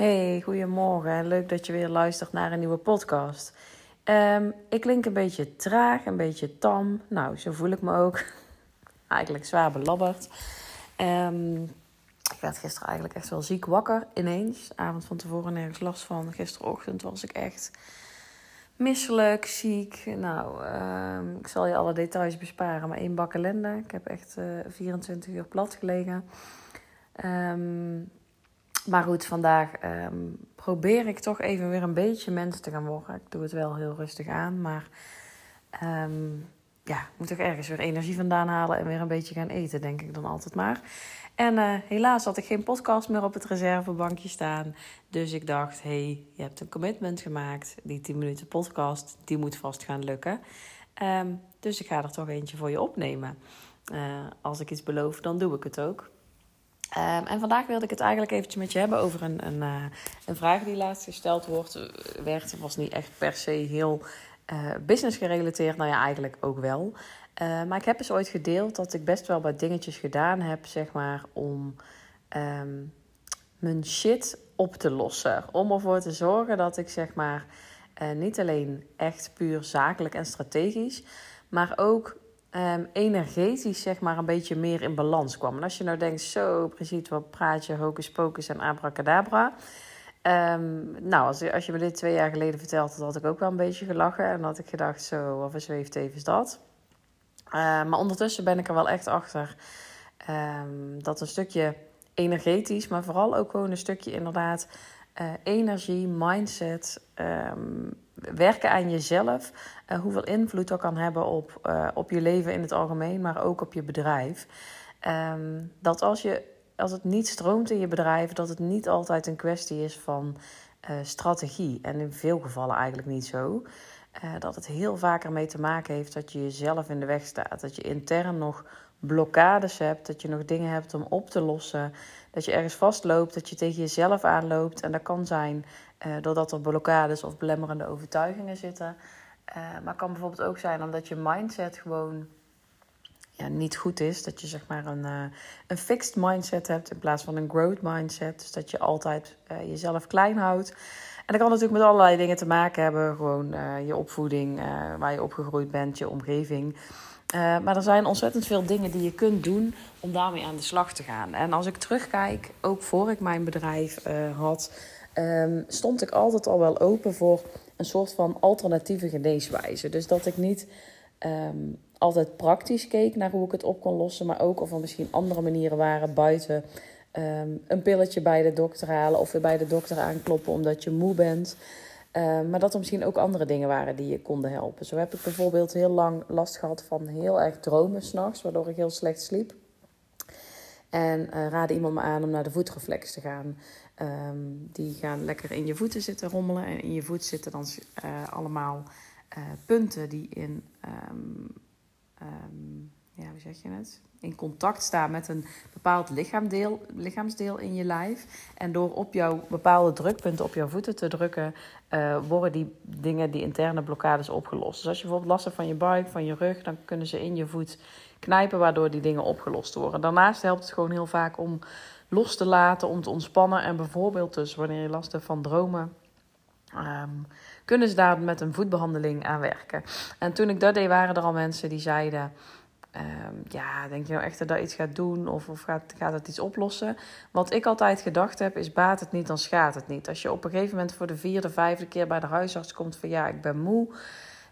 Hey, goedemorgen. Leuk dat je weer luistert naar een nieuwe podcast. Um, ik klink een beetje traag, een beetje tam. Nou, zo voel ik me ook. Eigenlijk zwaar belabberd. Um, ik werd gisteren eigenlijk echt wel ziek wakker ineens. Avond van tevoren nergens last van. Gisterochtend was ik echt misselijk, ziek. Nou, um, ik zal je alle details besparen, maar één bak ellende. Ik heb echt uh, 24 uur plat gelegen. Um, maar goed, vandaag um, probeer ik toch even weer een beetje mens te gaan worden. Ik doe het wel heel rustig aan, maar um, ja, ik moet toch ergens weer energie vandaan halen en weer een beetje gaan eten, denk ik dan altijd maar. En uh, helaas had ik geen podcast meer op het reservebankje staan. Dus ik dacht, hey, je hebt een commitment gemaakt. Die 10 minuten podcast, die moet vast gaan lukken. Um, dus ik ga er toch eentje voor je opnemen. Uh, als ik iets beloof, dan doe ik het ook. Um, en vandaag wilde ik het eigenlijk eventjes met je hebben over een, een, uh, een vraag die laatst gesteld wordt. Werd, was niet echt per se heel uh, business gerelateerd. Nou ja, eigenlijk ook wel. Uh, maar ik heb eens ooit gedeeld dat ik best wel wat dingetjes gedaan heb, zeg maar, om um, mijn shit op te lossen. Om ervoor te zorgen dat ik, zeg maar, niet alleen echt puur zakelijk en strategisch, maar ook um, energetisch zeg maar een beetje meer in balans kwam. En als je nou denkt, zo precies wat praat je, hocus pocus en abracadabra. Um, nou, als, als je me dit twee jaar geleden vertelde, had ik ook wel een beetje gelachen. En had ik gedacht, zo, wat een zweefteef is dat. Uh, maar ondertussen ben ik er wel echt achter dat een stukje energetisch, maar vooral ook gewoon een stukje inderdaad uh, energie, mindset, werken aan jezelf, uh, hoeveel invloed dat kan hebben op, uh, op je leven in het algemeen, maar ook op je bedrijf. Um, dat als, je, als het niet stroomt in je bedrijf, dat het niet altijd een kwestie is van uh, strategie. En in veel gevallen eigenlijk niet zo. dat het heel vaak ermee te maken heeft dat je jezelf in de weg staat. Dat je intern nog blokkades hebt, dat je nog dingen hebt om op te lossen. Dat je ergens vastloopt, dat je tegen jezelf aanloopt. En dat kan zijn uh, doordat er blokkades of belemmerende overtuigingen zitten. Uh, maar kan bijvoorbeeld ook zijn omdat je mindset gewoon ja, niet goed is. Dat je zeg maar een, uh, een fixed mindset hebt in plaats van een growth mindset. Dus dat je altijd jezelf klein houdt. En dat kan natuurlijk met allerlei dingen te maken hebben. Gewoon je opvoeding, waar je opgegroeid bent, je omgeving. Uh, maar er zijn ontzettend veel dingen die je kunt doen om daarmee aan de slag te gaan. En als ik terugkijk, ook voor ik mijn bedrijf uh, had, um, stond ik altijd al wel open voor een soort van alternatieve geneeswijze. Dus dat ik niet um, altijd praktisch keek naar hoe ik het op kon lossen, maar ook of er misschien andere manieren waren buiten um, een pilletje bij de dokter halen of weer bij de dokter aankloppen omdat je moe bent. Uh, maar dat er misschien ook andere dingen waren die je konden helpen. Zo heb ik bijvoorbeeld heel lang last gehad van heel erg dromen s'nachts, waardoor ik heel slecht sliep. En uh, raadde iemand me aan om naar de voetreflex te gaan. Um, die gaan lekker in je voeten zitten rommelen. En in je voet zitten dan uh, allemaal punten die in, um, um, ja, hoe zeg je het? in contact staan met een bepaald lichaamdeel, lichaamsdeel in je lijf. En door op jouw bepaalde drukpunten op jouw voeten te drukken, uh, worden die dingen, die interne blokkades opgelost. Dus als je bijvoorbeeld last hebt van je buik, van je rug, dan kunnen ze in je voet knijpen, waardoor die dingen opgelost worden. Daarnaast helpt het gewoon heel vaak om los te laten, om te ontspannen. En bijvoorbeeld dus wanneer je last hebt van dromen. Um, kunnen ze daar met een voetbehandeling aan werken. En toen ik dat deed, waren er al mensen die zeiden Um, ja, denk je nou echt dat dat iets gaat doen of, of gaat, gaat het iets oplossen? Wat ik altijd gedacht heb is, baat het niet, dan schaadt het niet. Als je op een gegeven moment voor de vierde, vijfde keer bij de huisarts komt van ja, ik ben moe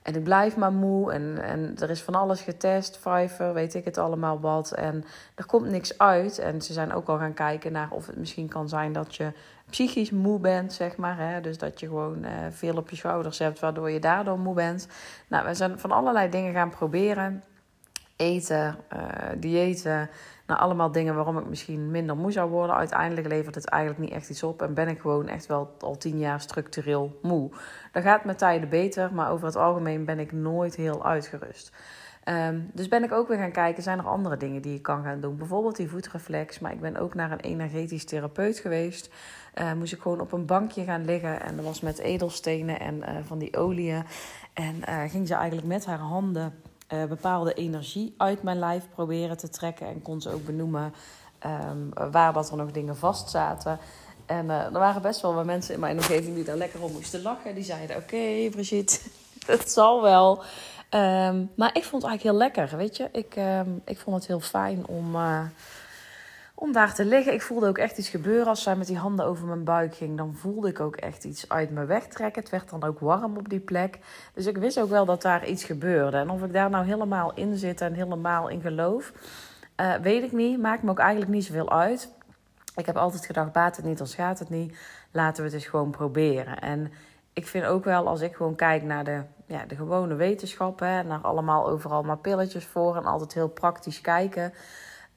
en ik blijf maar moe en, en er is van alles getest, Pfeiffer, weet ik het allemaal wat en er komt niks uit. En ze zijn ook al gaan kijken naar of het misschien kan zijn dat je psychisch moe bent, zeg maar. Hè? Dus dat je gewoon uh, veel op je schouders hebt, waardoor je daardoor moe bent. Nou, we zijn van allerlei dingen gaan proberen eten, uh, diëten. Nou, allemaal dingen waarom ik misschien minder moe zou worden. Uiteindelijk levert het eigenlijk niet echt iets op. En ben ik gewoon echt wel al tien jaar structureel moe. Dat gaat met tijden beter, maar over het algemeen ben ik nooit heel uitgerust. Um, dus ben ik ook weer gaan kijken, zijn er andere dingen die ik kan gaan doen? Bijvoorbeeld die voetreflex, maar ik ben ook naar een energetisch therapeut geweest. Uh, moest ik gewoon op een bankje gaan liggen en dat was met edelstenen en uh, van die oliën. En ging ze eigenlijk met haar handen uh, bepaalde energie uit mijn lijf proberen te trekken. En kon ze ook benoemen um, waar dat er nog dingen vast zaten. En er waren best wel wat mensen in mijn omgeving die daar lekker om moesten lachen. Die zeiden: Oké, Brigitte, het zal wel. Ehm, maar ik vond het eigenlijk heel lekker, weet je. Ik, ehm, ik vond het heel fijn om, uh, om daar te liggen. Ik voelde ook echt iets gebeuren. Als zij met die handen over mijn buik ging, dan voelde ik ook echt iets uit me wegtrekken. Het werd dan ook warm op die plek. Dus ik wist ook wel dat daar iets gebeurde. En of ik daar nou helemaal in zit en helemaal in geloof, uh, weet ik niet. Maakt me ook eigenlijk niet zoveel uit. Ik heb altijd gedacht, baat het niet, dan schaadt het niet. Laten we het eens gewoon proberen. En ik vind ook wel, als ik gewoon kijk naar de, ja, de gewone wetenschap, hè, naar allemaal overal maar pilletjes voor en altijd heel praktisch kijken.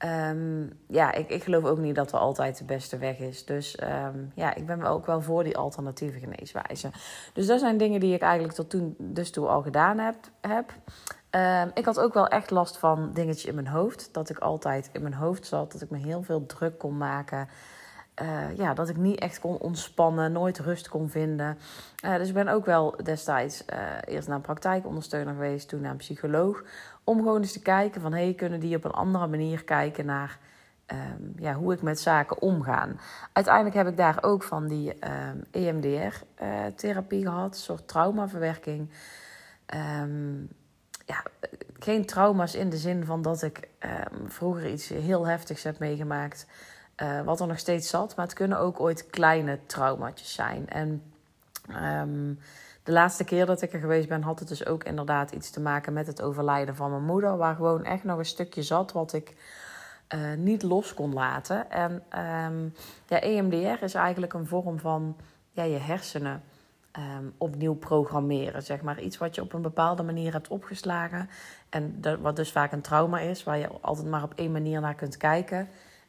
Um, ja, ik, ik geloof ook niet dat er altijd de beste weg is. Dus um, ja, ik ben ook wel voor die alternatieve geneeswijze. Dus dat zijn dingen die ik eigenlijk tot toen dus toe al gedaan heb. heb. Um, ik had ook wel echt last van dingetjes in mijn hoofd. Dat ik altijd in mijn hoofd zat. Dat ik me heel veel druk kon maken. Uh, ja, dat ik niet echt kon ontspannen, nooit rust kon vinden. Uh, dus ik ben ook wel destijds uh, eerst naar een praktijkondersteuner geweest, toen naar een psycholoog. Om gewoon eens te kijken van, hey, kunnen die op een andere manier kijken naar um, ja, hoe ik met zaken omga. Uiteindelijk heb ik daar ook van die EMDR-therapie gehad, een soort traumaverwerking. Um, ja, geen trauma's in de zin van dat ik vroeger iets heel heftigs heb meegemaakt... Uh, wat er nog steeds zat. Maar het kunnen ook ooit kleine traumaatjes zijn. En um, de laatste keer dat ik er geweest ben, had het dus ook inderdaad iets te maken met het overlijden van mijn moeder. Waar gewoon echt nog een stukje zat wat ik uh, niet los kon laten. En um, ja, EMDR is eigenlijk een vorm van ja, je hersenen. Um, opnieuw programmeren. Zeg maar iets wat je op een bepaalde manier hebt opgeslagen. En dat, wat dus vaak een trauma is, waar je altijd maar op één manier naar kunt kijken.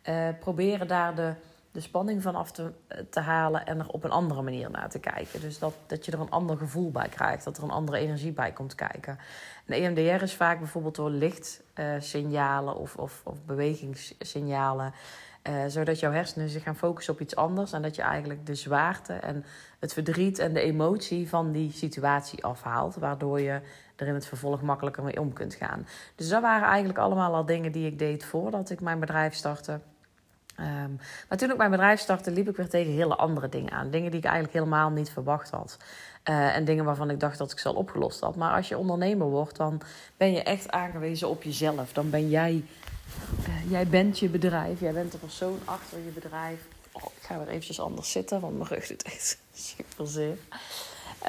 Uh, proberen daar de, de spanning van af te, te halen en er op een andere manier naar te kijken. Dus dat, dat je er een ander gevoel bij krijgt, dat er een andere energie bij komt kijken. En EMDR is vaak bijvoorbeeld door lichtsignalen of, of, of bewegingssignalen. Uh, zodat jouw hersenen zich gaan focussen op iets anders. En dat je eigenlijk de zwaarte en het verdriet en de emotie van die situatie afhaalt. Waardoor je er in het vervolg makkelijker mee om kunt gaan. Dus dat waren eigenlijk allemaal al dingen die ik deed voordat ik mijn bedrijf startte. Um, maar toen ik mijn bedrijf startte, liep ik weer tegen hele andere dingen aan. Dingen die ik eigenlijk helemaal niet verwacht had. Uh, en dingen waarvan ik dacht dat ik ze al opgelost had. Maar als je ondernemer wordt, dan ben je echt aangewezen op jezelf. Dan ben jij, uh, jij bent je bedrijf. Jij bent de persoon achter je bedrijf. Oh, ik ga weer eventjes anders zitten, want mijn rug doet echt super zeer.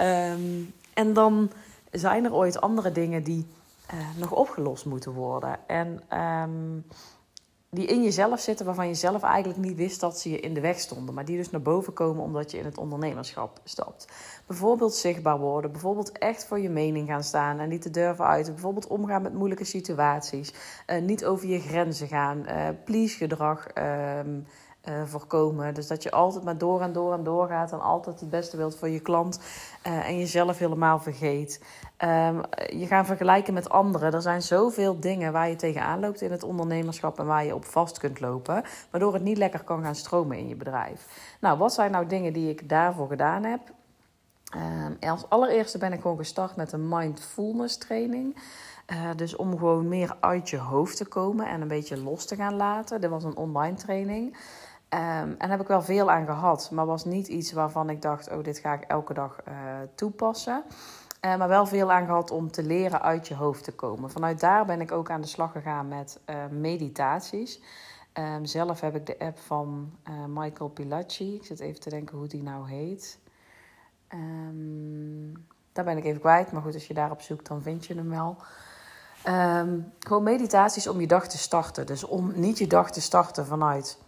Um, en dan zijn er ooit andere dingen die uh, nog opgelost moeten worden. En um, die in jezelf zitten waarvan je zelf eigenlijk niet wist dat ze je in de weg stonden. Maar die dus naar boven komen omdat je in het ondernemerschap stapt. Bijvoorbeeld zichtbaar worden. Bijvoorbeeld echt voor je mening gaan staan en niet te durven uiten. Bijvoorbeeld omgaan met moeilijke situaties. Uh, niet over je grenzen gaan. Uh, please gedrag. Uh, uh, voorkomen. Dus dat je altijd maar door en door en door gaat en altijd het beste wilt voor je klant uh, en jezelf helemaal vergeet. Um, je gaat vergelijken met anderen. Er zijn zoveel dingen waar je tegenaan loopt in het ondernemerschap en waar je op vast kunt lopen, waardoor het niet lekker kan gaan stromen in je bedrijf. Nou, wat zijn nou dingen die ik daarvoor gedaan heb? Um, als allereerste ben ik gewoon gestart met een mindfulness training. Uh, dus om gewoon meer uit je hoofd te komen en een beetje los te gaan laten. Dit was een online training. Um, en daar heb ik wel veel aan gehad, maar was niet iets waarvan ik dacht: oh, dit ga ik elke dag uh, toepassen. Uh, maar wel veel aan gehad om te leren uit je hoofd te komen. Vanuit daar ben ik ook aan de slag gegaan met uh, meditaties. Um, zelf heb ik de app van Michael Pilacci. Ik zit even te denken hoe die nou heet. Um, daar ben ik even kwijt, maar goed, als je daarop zoekt, dan vind je hem wel. Um, gewoon meditaties om je dag te starten. Dus om niet je dag te starten vanuit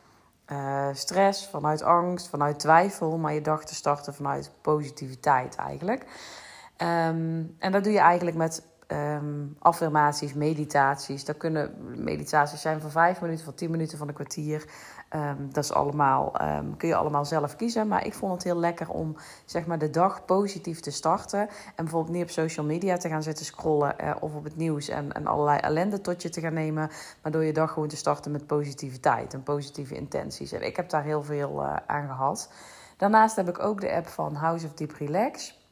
uh, stress, vanuit angst, vanuit twijfel, maar je dag te starten vanuit positiviteit eigenlijk. Um, en dat doe je eigenlijk met um, affirmaties, meditaties. Dat kunnen meditaties zijn van vijf minuten, van tien minuten, van een kwartier. Um, dat is allemaal, um, kun je allemaal zelf kiezen. Maar ik vond het heel lekker om zeg maar, de dag positief te starten. En bijvoorbeeld niet op social media te gaan zitten scrollen uh, of op het nieuws en, en allerlei ellende tot je te gaan nemen. Maar door je dag gewoon te starten met positiviteit en positieve intenties. En ik heb daar heel veel uh, aan gehad. Daarnaast heb ik ook de app van House of Deep Relax.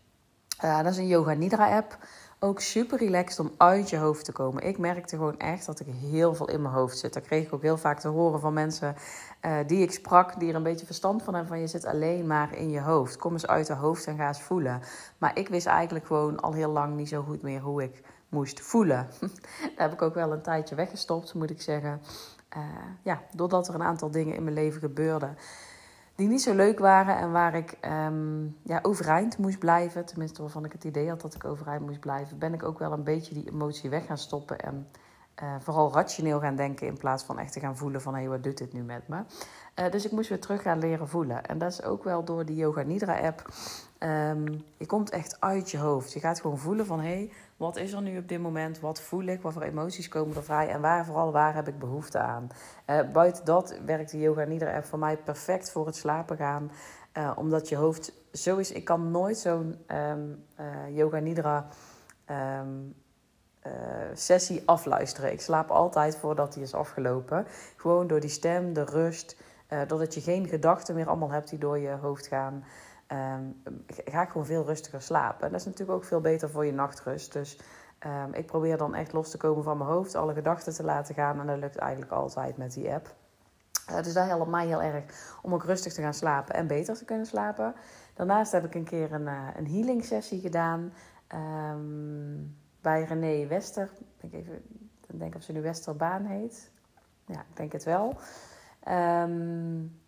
Uh, dat is een Yoga Nidra app. ook super relaxed om uit je hoofd te komen. Ik merkte gewoon echt dat ik heel veel in mijn hoofd zit. Dat kreeg ik ook heel vaak te horen van mensen uh, die ik sprak, die er een beetje verstand van hebben. Van je zit alleen maar in je hoofd. Kom eens uit je hoofd en ga eens voelen. Maar ik wist eigenlijk gewoon al heel lang niet zo goed meer hoe ik moest voelen. Daar heb ik ook wel een tijdje weggestopt, moet ik zeggen. Uh, ja, doordat er een aantal dingen in mijn leven gebeurden die niet zo leuk waren en waar ik um, ja, overeind moest blijven. Tenminste, waarvan ik het idee had dat ik overeind moest blijven, ben ik ook wel een beetje die emotie weg gaan stoppen. En uh, vooral rationeel gaan denken in plaats van echt te gaan voelen van hé, hey, wat doet dit nu met me? Uh, dus ik moest weer terug gaan leren voelen. En dat is ook wel door die Yoga Nidra app. Um, je komt echt uit je hoofd. Je gaat gewoon voelen van hé, hey, wat is er nu op dit moment? Wat voel ik? Wat voor emoties komen er vrij? En waar vooral waar heb ik behoefte aan? Uh, buiten dat werkt de Yoga Nidra app voor mij perfect voor het slapen gaan. Omdat je hoofd zo is. Ik kan nooit zo'n um, Yoga Nidra um, uh, sessie afluisteren. Ik slaap altijd voordat die is afgelopen. Gewoon door die stem, de rust, uh, doordat je geen gedachten meer allemaal hebt die door je hoofd gaan. Um, ga ik gewoon veel rustiger slapen. En dat is natuurlijk ook veel beter voor je nachtrust. Dus um, ik probeer dan echt los te komen van mijn hoofd, alle gedachten te laten gaan. En dat lukt eigenlijk altijd met die app. Uh, dus dat helpt mij heel erg om ook rustig te gaan slapen en beter te kunnen slapen. Daarnaast heb ik een keer een, een healing sessie gedaan. Um, bij René Wester. Ik even denk of ze nu Westerbaan heet. Ja, ik denk het wel. Um,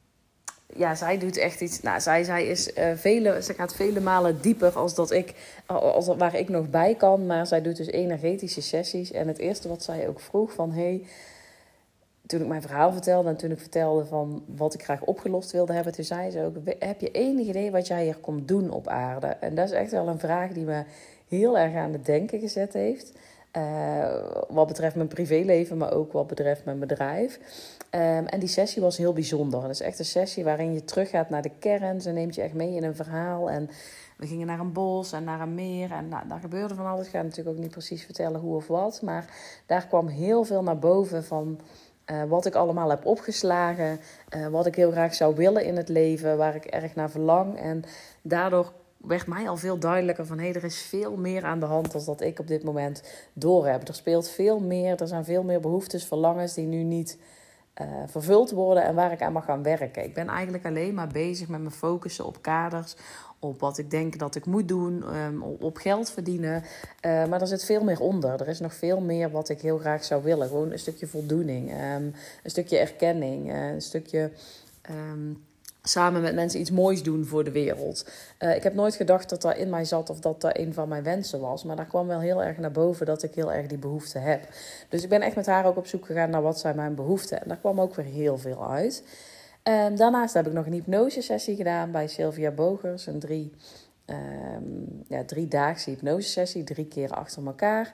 ja, zij doet echt iets. Nou, zij, zij is uh, vele, ze gaat vele malen dieper als dat ik, als waar ik nog bij kan. Maar zij doet dus energetische sessies. En het eerste wat zij ook vroeg van hey, toen ik mijn verhaal vertelde en toen ik vertelde van wat ik graag opgelost wilde hebben, toen zei ze ook: Heb je enig idee wat jij hier komt doen op aarde? En dat is echt wel een vraag die me heel erg aan het denken gezet heeft. Uh, wat betreft mijn privéleven, maar ook wat betreft mijn bedrijf. Um, en die sessie was heel bijzonder. Het is echt een sessie waarin je teruggaat naar de kern. Ze neemt je echt mee in een verhaal. En we gingen naar een bos en naar een meer. En nou, daar gebeurde van alles. Ik ga natuurlijk ook niet precies vertellen hoe of wat. Maar daar kwam heel veel naar boven van uh, wat ik allemaal heb opgeslagen. Uh, wat ik heel graag zou willen in het leven. Waar ik erg naar verlang. En daardoor werd mij al veel duidelijker van hé, hey, er is veel meer aan de hand dan dat ik op dit moment doorheb. Er speelt veel meer, er zijn veel meer behoeftes, verlangens die nu niet uh, vervuld worden en waar ik aan mag gaan werken. Ik ben eigenlijk alleen maar bezig met me focussen op kaders, op wat ik denk dat ik moet doen, um, op geld verdienen. Uh, maar er zit veel meer onder. Er is nog veel meer wat ik heel graag zou willen. Gewoon een stukje voldoening, um, een stukje erkenning, uh, een stukje. Um, samen met mensen iets moois doen voor de wereld. Uh, ik heb nooit gedacht dat dat in mij zat of dat dat een van mijn wensen was. Maar daar kwam wel heel erg naar boven dat ik heel erg die behoefte heb. Dus ik ben echt met haar ook op zoek gegaan naar wat zijn mijn behoeften. En daar kwam ook weer heel veel uit. Um, daarnaast heb ik nog een hypnosesessie gedaan bij Sylvia Bogers. Een drie, um, ja, driedaagse hypnosesessie, drie keer achter elkaar.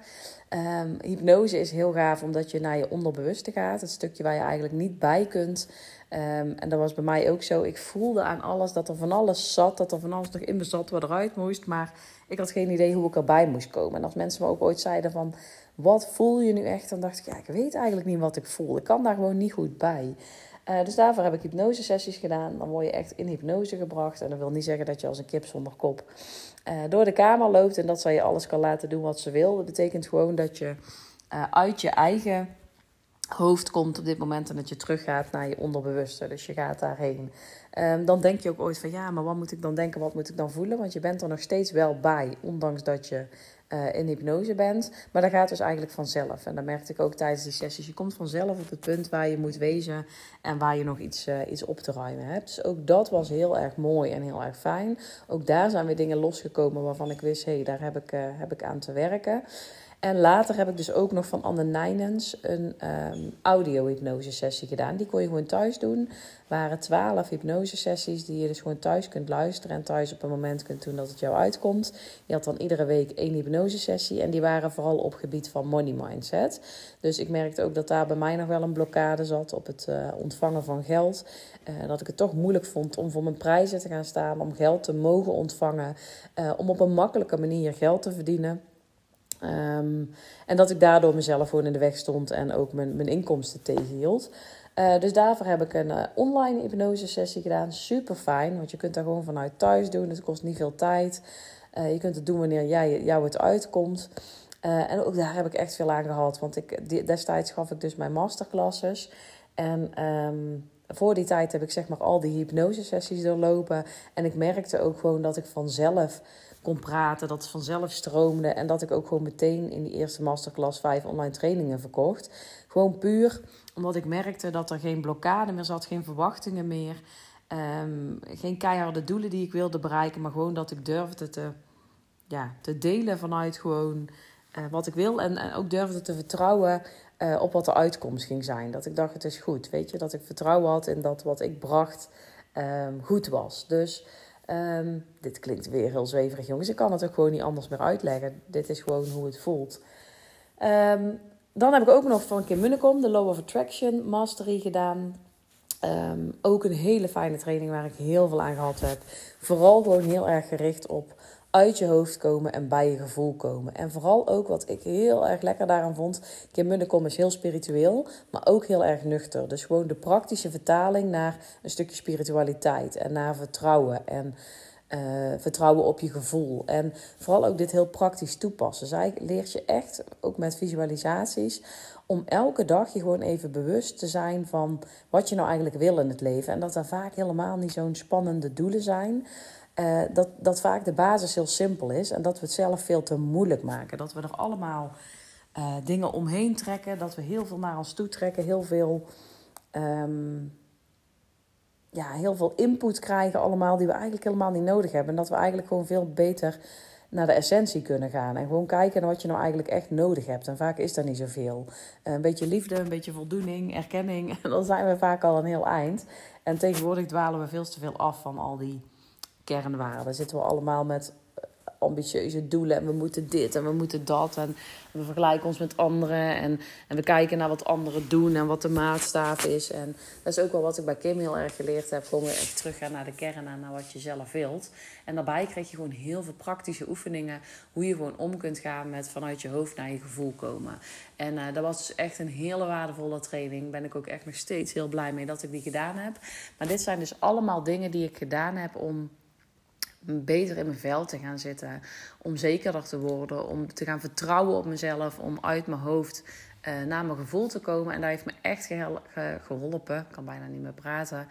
Um, hypnose is heel gaaf omdat je naar je onderbewuste gaat. Het stukje waar je eigenlijk niet bij kunt. Um, en dat was bij mij ook zo. Ik voelde aan alles dat er van alles zat. Dat er van alles nog in me zat wat eruit moest. Maar ik had geen idee hoe ik erbij moest komen. En als mensen me ook ooit zeiden van... Wat voel je nu echt? Dan dacht ik, ja, ik weet eigenlijk niet wat ik voel. Ik kan daar gewoon niet goed bij. Uh, dus daarvoor heb ik hypnosesessies gedaan. Dan word je echt in hypnose gebracht. En dat wil niet zeggen dat je als een kip zonder kop uh, door de kamer loopt. En dat zij je alles kan laten doen wat ze wil. Dat betekent gewoon dat je uh, uit je eigen hoofd komt op dit moment en dat je teruggaat naar je onderbewuste. Dus je gaat daarheen. Um, dan denk je ook ooit van ja, maar wat moet ik dan denken, wat moet ik dan voelen? Want je bent er nog steeds wel bij, ondanks dat je uh, in hypnose bent. Maar dat gaat dus eigenlijk vanzelf. En dat merkte ik ook tijdens die sessies. Je komt vanzelf op het punt waar je moet wezen en waar je nog iets, uh, op te ruimen hebt. Dus ook dat was heel erg mooi en heel erg fijn. Ook daar zijn weer dingen losgekomen waarvan ik wist, hé, hey, daar heb ik, uh, heb ik aan te werken. En later heb ik dus ook nog van Anne Nijnens een um, audio-hypnose sessie gedaan. Die kon je gewoon thuis doen. waren twaalf hypnose sessies die je dus gewoon thuis kunt luisteren. En thuis op een moment kunt doen dat het jou uitkomt. Je had dan iedere week één hypnose sessie. En die waren vooral op gebied van money mindset. Dus ik merkte ook dat daar bij mij nog wel een blokkade zat op het uh, ontvangen van geld. Uh, dat ik het toch moeilijk vond om voor mijn prijzen te gaan staan. Om geld te mogen ontvangen. Uh, om op een makkelijke manier geld te verdienen. Um, en dat ik daardoor mezelf gewoon in de weg stond en ook mijn, mijn inkomsten tegenhield. Uh, dus daarvoor heb ik een uh, online hypnose sessie gedaan. Super fijn, want je kunt daar gewoon vanuit thuis doen. Het kost niet veel tijd. je kunt het doen wanneer jij, jou het uitkomt. en ook daar heb ik echt veel aan gehad. Want ik, destijds gaf ik dus mijn masterclasses. En ehm, voor die tijd heb ik zeg maar al die hypnosesessies doorlopen. En ik merkte ook gewoon dat ik vanzelf kon praten, dat het vanzelf stroomde. En dat ik ook gewoon meteen in die eerste masterclass vijf online trainingen verkocht. Gewoon puur omdat ik merkte dat er geen blokkade meer zat, geen verwachtingen meer. Um, geen keiharde doelen die ik wilde bereiken, maar gewoon dat ik durfde te, ja, te delen vanuit gewoon uh, wat ik wil. En, en ook durfde te vertrouwen uh, op wat de uitkomst ging zijn. Dat ik dacht, het is goed. Weet je, dat ik vertrouwen had in dat wat ik bracht um, goed was. Dus um, dit klinkt weer heel zweverig, jongens. Ik kan het ook gewoon niet anders meer uitleggen. Dit is gewoon hoe het voelt. Um, dan heb ik ook nog van Kim Munnekom de Law of Attraction Mastery gedaan. Ook een hele fijne training waar ik heel veel aan gehad heb. Vooral gewoon heel erg gericht op uit je hoofd komen en bij je gevoel komen. En vooral ook wat ik heel erg lekker daaraan vond. Kim Munnekom is heel spiritueel, maar ook heel erg nuchter. Dus gewoon de praktische vertaling naar een stukje spiritualiteit en naar vertrouwen. En uh, vertrouwen op je gevoel. En vooral ook dit heel praktisch toepassen. Zij leert je echt, ook met visualisaties, om elke dag je gewoon even bewust te zijn van wat je nou eigenlijk wil in het leven. En dat er vaak helemaal niet zo'n spannende doelen zijn. Uh, dat, dat vaak de basis heel simpel is en dat we het zelf veel te moeilijk maken. Dat we er allemaal uh, dingen omheen trekken, dat we heel veel naar ons toe trekken, heel veel. Um, ja, heel veel input krijgen allemaal die we eigenlijk helemaal niet nodig hebben. En dat we eigenlijk gewoon veel beter naar de essentie kunnen gaan. En gewoon kijken naar wat je nou eigenlijk echt nodig hebt. En vaak is dat niet zoveel. Een beetje liefde, een beetje voldoening, erkenning. En dan zijn we vaak al een heel eind. En tegenwoordig dwalen we veel te veel af van al die kernwaarden. Zitten we allemaal met ambitieuze doelen en we moeten dit en we moeten dat. En we vergelijken ons met anderen en, en we kijken naar wat anderen doen en wat de maatstaaf is. En dat is ook wel wat ik bij Kim heel erg geleerd heb. Gewoon weer echt teruggaan naar de kern en naar wat je zelf wilt. En daarbij krijg je gewoon heel veel praktische oefeningen. Hoe je gewoon om kunt gaan met vanuit je hoofd naar je gevoel komen. En uh, dat was dus echt een hele waardevolle training. Ben ik ook echt nog steeds heel blij mee dat ik die gedaan heb. Maar dit zijn dus allemaal dingen die ik gedaan heb om beter in mijn vel te gaan zitten. Om zekerder te worden. Om te gaan vertrouwen op mezelf. Om uit mijn hoofd uh, naar mijn gevoel te komen. En dat heeft me echt geholpen. Ik kan bijna niet meer praten.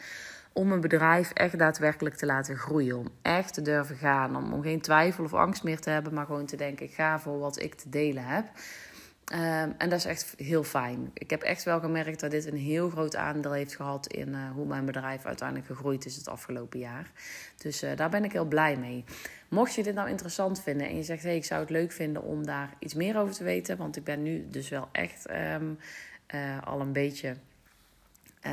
Om mijn bedrijf echt daadwerkelijk te laten groeien. Om echt te durven gaan. Om, om geen twijfel of angst meer te hebben. Maar gewoon te denken: ik ga voor wat ik te delen heb. Ehm, en dat is echt heel fijn. Ik heb echt wel gemerkt dat dit een heel groot aandeel heeft gehad in uh, hoe mijn bedrijf uiteindelijk gegroeid is het afgelopen jaar. Dus uh, daar ben ik heel blij mee. Mocht je dit nou interessant vinden en je zegt: hey, ik zou het leuk vinden om daar iets meer over te weten, want ik ben nu dus wel echt um, uh, al een beetje.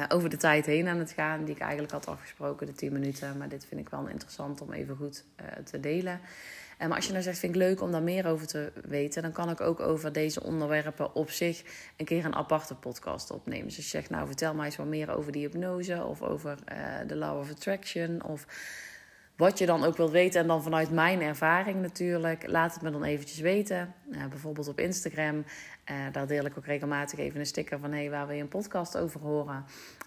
over de tijd heen aan het gaan, die ik eigenlijk had afgesproken, de 10 minuten. Maar dit vind ik wel interessant om even goed te delen. En maar als je nou zegt, vind ik leuk om daar meer over te weten, dan kan ik ook over deze onderwerpen op zich een keer een aparte podcast opnemen. Dus je zegt, nou vertel mij eens wat meer over die hypnose of over de Law of Attraction of wat je dan ook wilt weten. En dan vanuit mijn ervaring natuurlijk, laat het me dan eventjes weten. Uh, bijvoorbeeld op Instagram. Uh, daar deel ik ook regelmatig even een sticker van... hey, waar wil je een podcast over horen?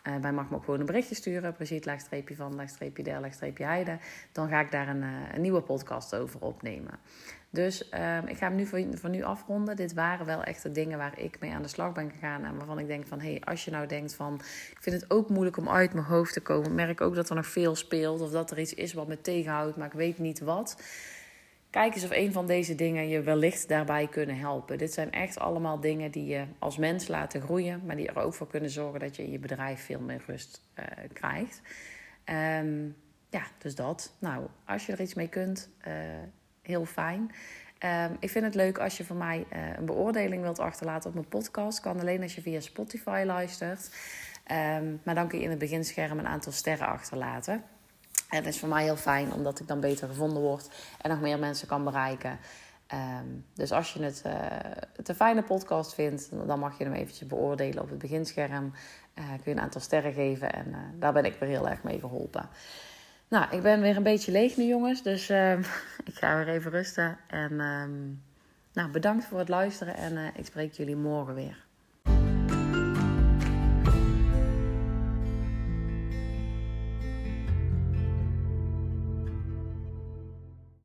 Uh, bij mag me ook gewoon een berichtje sturen. Precies, laagstreepje van, laagstreepje der, laagstreepje heide. Dan ga ik daar een, een nieuwe podcast over opnemen. Dus um, ik ga hem nu voor, nu afronden. Dit waren wel echt de dingen waar ik mee aan de slag ben gegaan. En waarvan ik denk van, hé, hey, als je nou denkt van... Ik vind het ook moeilijk om uit mijn hoofd te komen. Ik merk ook dat er nog veel speelt. Of dat er iets is wat me tegenhoudt, maar ik weet niet wat. Kijk eens of een van deze dingen je wellicht daarbij kunnen helpen. Dit zijn echt allemaal dingen die je als mens laten groeien. Maar die er ook voor kunnen zorgen dat je in je bedrijf veel meer rust uh, krijgt. Um, ja, dus dat. Nou, als je er iets mee kunt... Uh, heel fijn. Um, ik vind het leuk als je van mij uh, een beoordeling wilt achterlaten op mijn podcast. Kan alleen als je via Spotify luistert. Um, maar dan kun je in het beginscherm een aantal sterren achterlaten. En is voor mij heel fijn, omdat ik dan beter gevonden word en nog meer mensen kan bereiken. Um, dus als je het, uh, het, een fijne podcast vindt, dan mag je hem eventjes beoordelen op het beginscherm. Uh, kun je een aantal sterren geven en daar ben ik weer heel erg mee geholpen. Nou, ik ben weer een beetje leeg nu, jongens. Dus uh, ik ga weer even rusten. En uh, nou, bedankt voor het luisteren. En ik spreek jullie morgen weer.